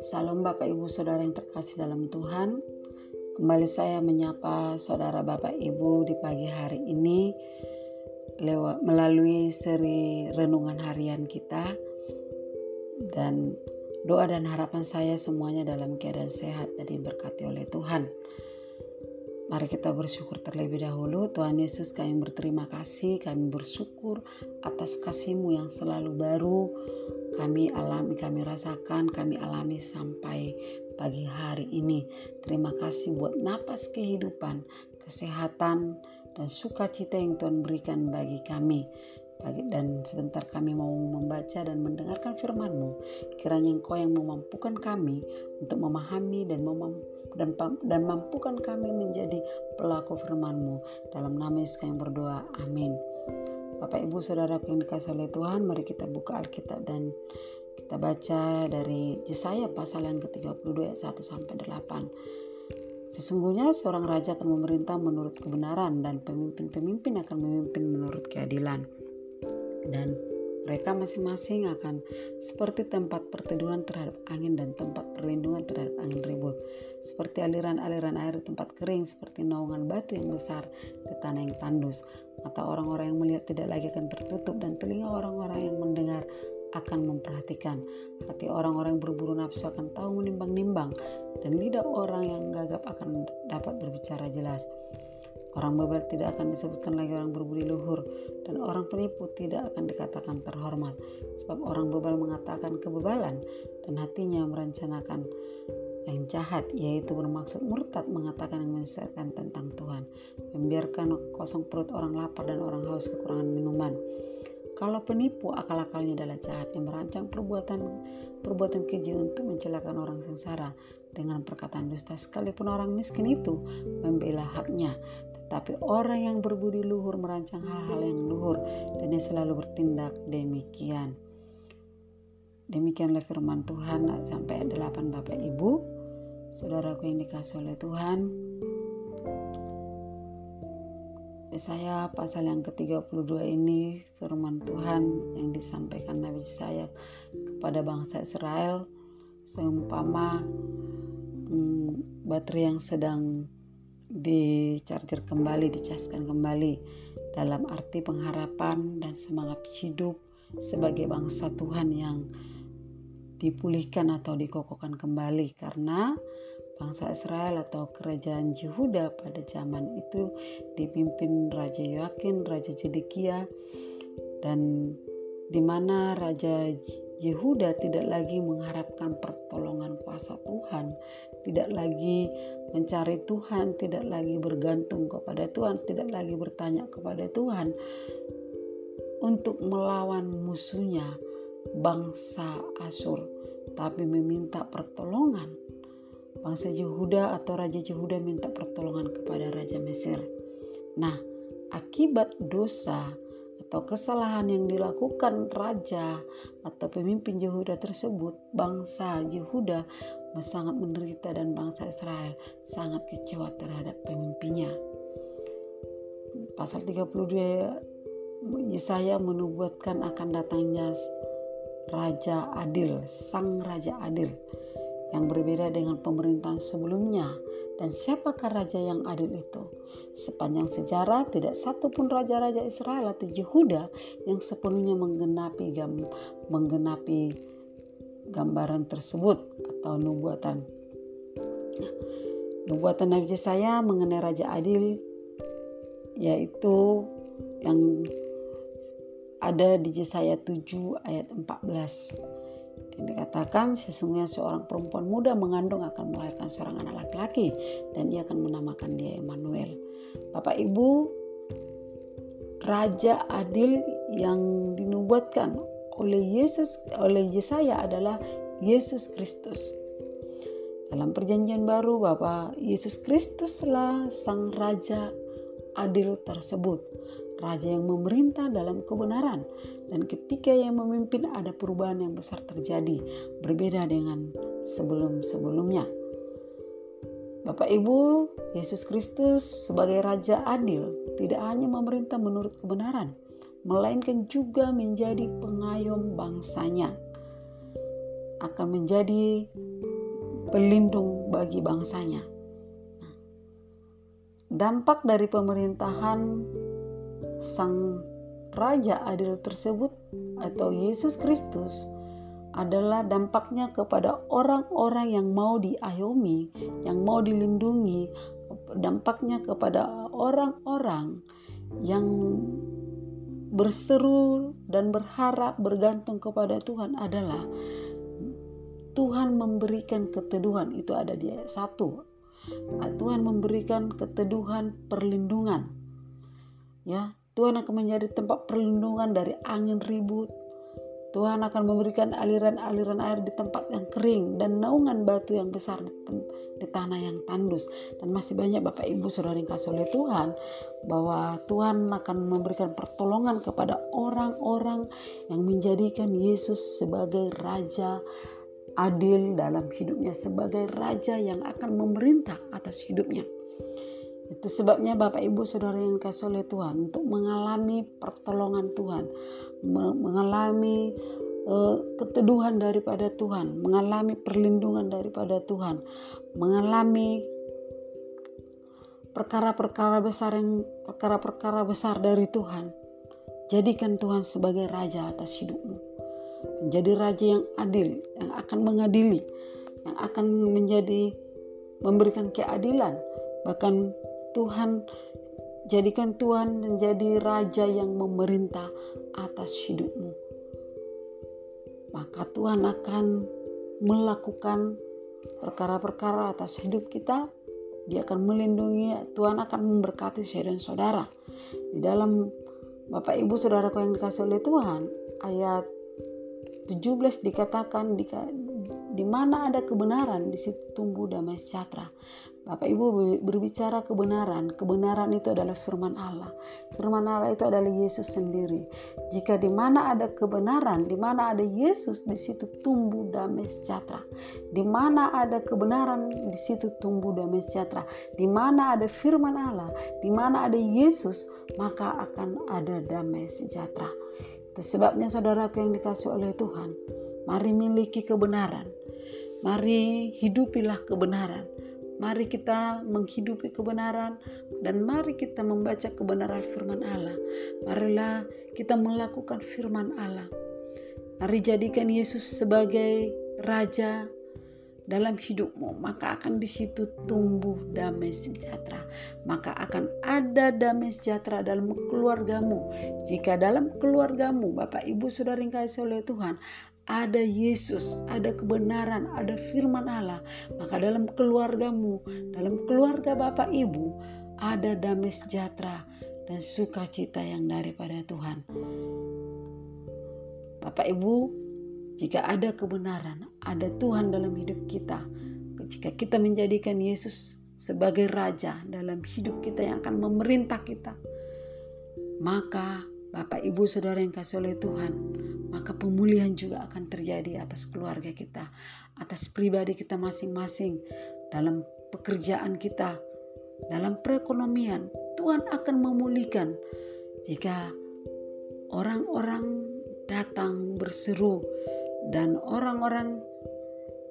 Salam Bapak Ibu Saudara yang terkasih dalam Tuhan. Kembali saya menyapa Saudara Bapak Ibu di pagi hari ini lewat melalui seri renungan harian kita dan doa dan harapan saya semuanya dalam keadaan sehat dan diberkati oleh Tuhan. Mari kita bersyukur terlebih dahulu. Tuhan Yesus kami berterima kasih, kami bersyukur atas kasih-Mu yang selalu baru, kami alami, kami rasakan, kami alami sampai pagi hari ini. Terima kasih buat napas kehidupan, kesehatan, dan sukacita yang Tuhan berikan bagi kami. Dan sebentar kami mau membaca dan mendengarkan firman-Mu. Kiranya Engkau yang memampukan kami untuk memahami dan memam dan, dan mampukan kami menjadi pelaku firman-Mu. Dalam nama Yesus kami berdoa. Amin. Bapak Ibu Saudara yang dikasih oleh Tuhan, mari kita buka Alkitab dan kita baca dari Yesaya pasal yang ke-32 ayat 1 sampai 8. Sesungguhnya seorang raja akan memerintah menurut kebenaran dan pemimpin-pemimpin akan memimpin menurut keadilan. Dan mereka masing-masing akan seperti tempat perteduhan terhadap angin dan tempat perlindungan terhadap angin ribut. Seperti aliran-aliran air di tempat kering, seperti naungan batu yang besar di tanah yang tandus. Mata orang-orang yang melihat tidak lagi akan tertutup dan telinga orang-orang yang mendengar akan memperhatikan. Hati orang-orang yang berburu nafsu akan tahu menimbang-nimbang dan lidah orang yang gagap akan dapat berbicara jelas. Orang bebal tidak akan disebutkan lagi orang berbudi luhur dan orang penipu tidak akan dikatakan terhormat. Sebab orang bebal mengatakan kebebalan dan hatinya merencanakan yang jahat yaitu bermaksud murtad mengatakan yang menyesatkan tentang Tuhan. Membiarkan kosong perut orang lapar dan orang haus kekurangan minuman. Kalau penipu akal-akalnya adalah jahat yang merancang perbuatan perbuatan keji untuk mencelakan orang sengsara. Dengan perkataan dusta sekalipun orang miskin itu membela haknya tetapi orang yang berbudi luhur merancang hal-hal yang luhur dan dia selalu bertindak demikian Demikianlah firman Tuhan sampai 8 Bapak Ibu, saudaraku yang dikasih oleh Tuhan. Saya pasal yang ke-32 ini firman Tuhan yang disampaikan Nabi saya kepada bangsa Israel seumpama hmm, baterai yang sedang dicarger kembali, dicaskan kembali dalam arti pengharapan dan semangat hidup sebagai bangsa Tuhan yang dipulihkan atau dikokohkan kembali. Karena bangsa Israel atau kerajaan Yehuda pada zaman itu dipimpin Raja Yoakin, Raja Zedekia dan di mana Raja Yehuda tidak lagi mengharapkan pertolongan kuasa Tuhan, tidak lagi mencari Tuhan, tidak lagi bergantung kepada Tuhan, tidak lagi bertanya kepada Tuhan untuk melawan musuhnya bangsa Asur, tapi meminta pertolongan. Bangsa Yehuda atau Raja Yehuda minta pertolongan kepada Raja Mesir. Nah, akibat dosa atau kesalahan yang dilakukan raja atau pemimpin Yehuda tersebut, bangsa Yehuda sangat menderita dan bangsa Israel sangat kecewa terhadap pemimpinnya. Pasal 32 Yesaya menubuatkan akan datangnya Raja Adil, Sang Raja Adil yang berbeda dengan pemerintahan sebelumnya. Dan siapakah raja yang adil itu? Sepanjang sejarah tidak satu pun raja-raja Israel atau Yehuda yang sepenuhnya menggenapi gam, menggenapi gambaran tersebut atau nubuatan. nubuatan Nabi saya mengenai Raja Adil yaitu yang ada di Yesaya 7 ayat 14 yang dikatakan sesungguhnya seorang perempuan muda mengandung akan melahirkan seorang anak laki-laki dan dia akan menamakan dia Emmanuel. Bapak Ibu, raja adil yang dinubuatkan oleh Yesus oleh Yesaya adalah Yesus Kristus. Dalam perjanjian baru Bapak Yesus Kristuslah sang raja adil tersebut raja yang memerintah dalam kebenaran, dan ketika yang memimpin ada perubahan yang besar terjadi, berbeda dengan sebelum-sebelumnya. Bapak Ibu, Yesus Kristus sebagai Raja adil tidak hanya memerintah menurut kebenaran, melainkan juga menjadi pengayom bangsanya. Akan menjadi pelindung bagi bangsanya. Nah, dampak dari pemerintahan sang Raja Adil tersebut atau Yesus Kristus adalah dampaknya kepada orang-orang yang mau diayomi, yang mau dilindungi, dampaknya kepada orang-orang yang berseru dan berharap bergantung kepada Tuhan adalah Tuhan memberikan keteduhan itu ada di ayat 1 Tuhan memberikan keteduhan perlindungan ya Tuhan akan menjadi tempat perlindungan dari angin ribut Tuhan akan memberikan aliran-aliran air di tempat yang kering dan naungan batu yang besar di, di tanah yang tandus. Dan masih banyak Bapak Ibu Saudara yang oleh Tuhan bahwa Tuhan akan memberikan pertolongan kepada orang-orang yang menjadikan Yesus sebagai Raja adil dalam hidupnya, sebagai Raja yang akan memerintah atas hidupnya. Itu sebabnya Bapak Ibu Saudara yang kasih oleh Tuhan untuk mengalami pertolongan Tuhan, mengalami uh, keteduhan daripada Tuhan, mengalami perlindungan daripada Tuhan, mengalami perkara-perkara besar yang perkara-perkara besar dari Tuhan. Jadikan Tuhan sebagai raja atas hidupmu. Menjadi raja yang adil, yang akan mengadili, yang akan menjadi memberikan keadilan, bahkan Tuhan jadikan Tuhan menjadi raja yang memerintah atas hidupmu. Maka Tuhan akan melakukan perkara-perkara atas hidup kita. Dia akan melindungi, Tuhan akan memberkati saya dan saudara. Di dalam Bapak Ibu Saudaraku yang dikasih oleh Tuhan, ayat 17 dikatakan di, di mana ada kebenaran di situ tumbuh damai sejahtera. Bapak Ibu berbicara kebenaran, kebenaran itu adalah firman Allah. Firman Allah itu adalah Yesus sendiri. Jika di mana ada kebenaran, di mana ada Yesus, di situ tumbuh damai sejahtera. Di mana ada kebenaran, di situ tumbuh damai sejahtera. Di mana ada firman Allah, di mana ada Yesus, maka akan ada damai sejahtera. Itu sebabnya saudaraku yang dikasih oleh Tuhan, mari miliki kebenaran. Mari hidupilah kebenaran Mari kita menghidupi kebenaran dan mari kita membaca kebenaran firman Allah. Marilah kita melakukan firman Allah. Mari jadikan Yesus sebagai raja dalam hidupmu, maka akan di situ tumbuh damai sejahtera. Maka akan ada damai sejahtera dalam keluargamu. Jika dalam keluargamu, Bapak Ibu Saudara yang kasih oleh Tuhan, ada Yesus, ada kebenaran, ada firman Allah, maka dalam keluargamu, dalam keluarga Bapak Ibu, ada damai sejahtera dan sukacita yang daripada Tuhan. Bapak Ibu, jika ada kebenaran, ada Tuhan dalam hidup kita, jika kita menjadikan Yesus sebagai raja dalam hidup kita yang akan memerintah kita, maka Bapak Ibu Saudara yang kasih oleh Tuhan, maka pemulihan juga akan terjadi atas keluarga kita, atas pribadi kita masing-masing, dalam pekerjaan kita, dalam perekonomian. Tuhan akan memulihkan jika orang-orang datang berseru dan orang-orang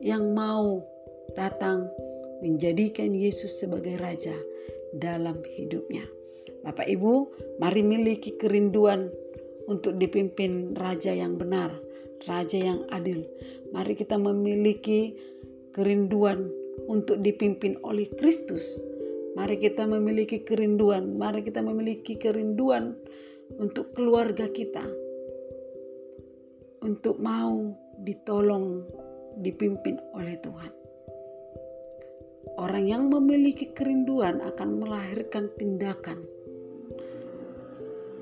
yang mau datang menjadikan Yesus sebagai raja dalam hidupnya. Bapak Ibu, mari miliki kerinduan untuk dipimpin raja yang benar, raja yang adil. Mari kita memiliki kerinduan untuk dipimpin oleh Kristus. Mari kita memiliki kerinduan, mari kita memiliki kerinduan untuk keluarga kita. Untuk mau ditolong, dipimpin oleh Tuhan. Orang yang memiliki kerinduan akan melahirkan tindakan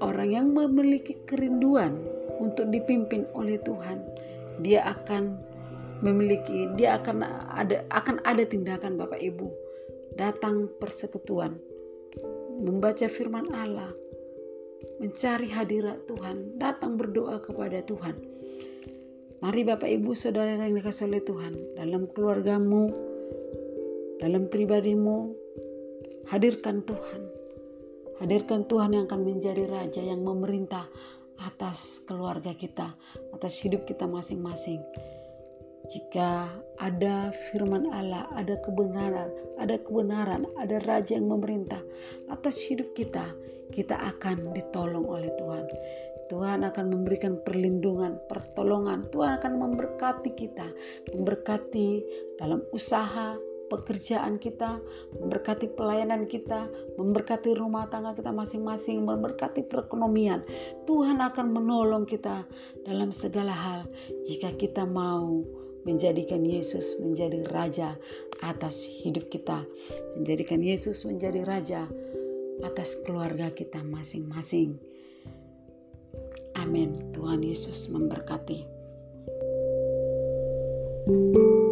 orang yang memiliki kerinduan untuk dipimpin oleh Tuhan, dia akan memiliki, dia akan ada akan ada tindakan Bapak Ibu datang persekutuan, membaca firman Allah, mencari hadirat Tuhan, datang berdoa kepada Tuhan. Mari Bapak Ibu Saudara yang dikasih oleh Tuhan dalam keluargamu, dalam pribadimu, hadirkan Tuhan Hadirkan Tuhan yang akan menjadi raja yang memerintah atas keluarga kita, atas hidup kita masing-masing. Jika ada firman Allah, ada kebenaran, ada kebenaran, ada raja yang memerintah atas hidup kita, kita akan ditolong oleh Tuhan. Tuhan akan memberikan perlindungan, pertolongan. Tuhan akan memberkati kita, memberkati dalam usaha, pekerjaan kita, memberkati pelayanan kita, memberkati rumah tangga kita masing-masing, memberkati perekonomian. Tuhan akan menolong kita dalam segala hal jika kita mau menjadikan Yesus menjadi raja atas hidup kita, menjadikan Yesus menjadi raja atas keluarga kita masing-masing. Amin. Tuhan Yesus memberkati. thank you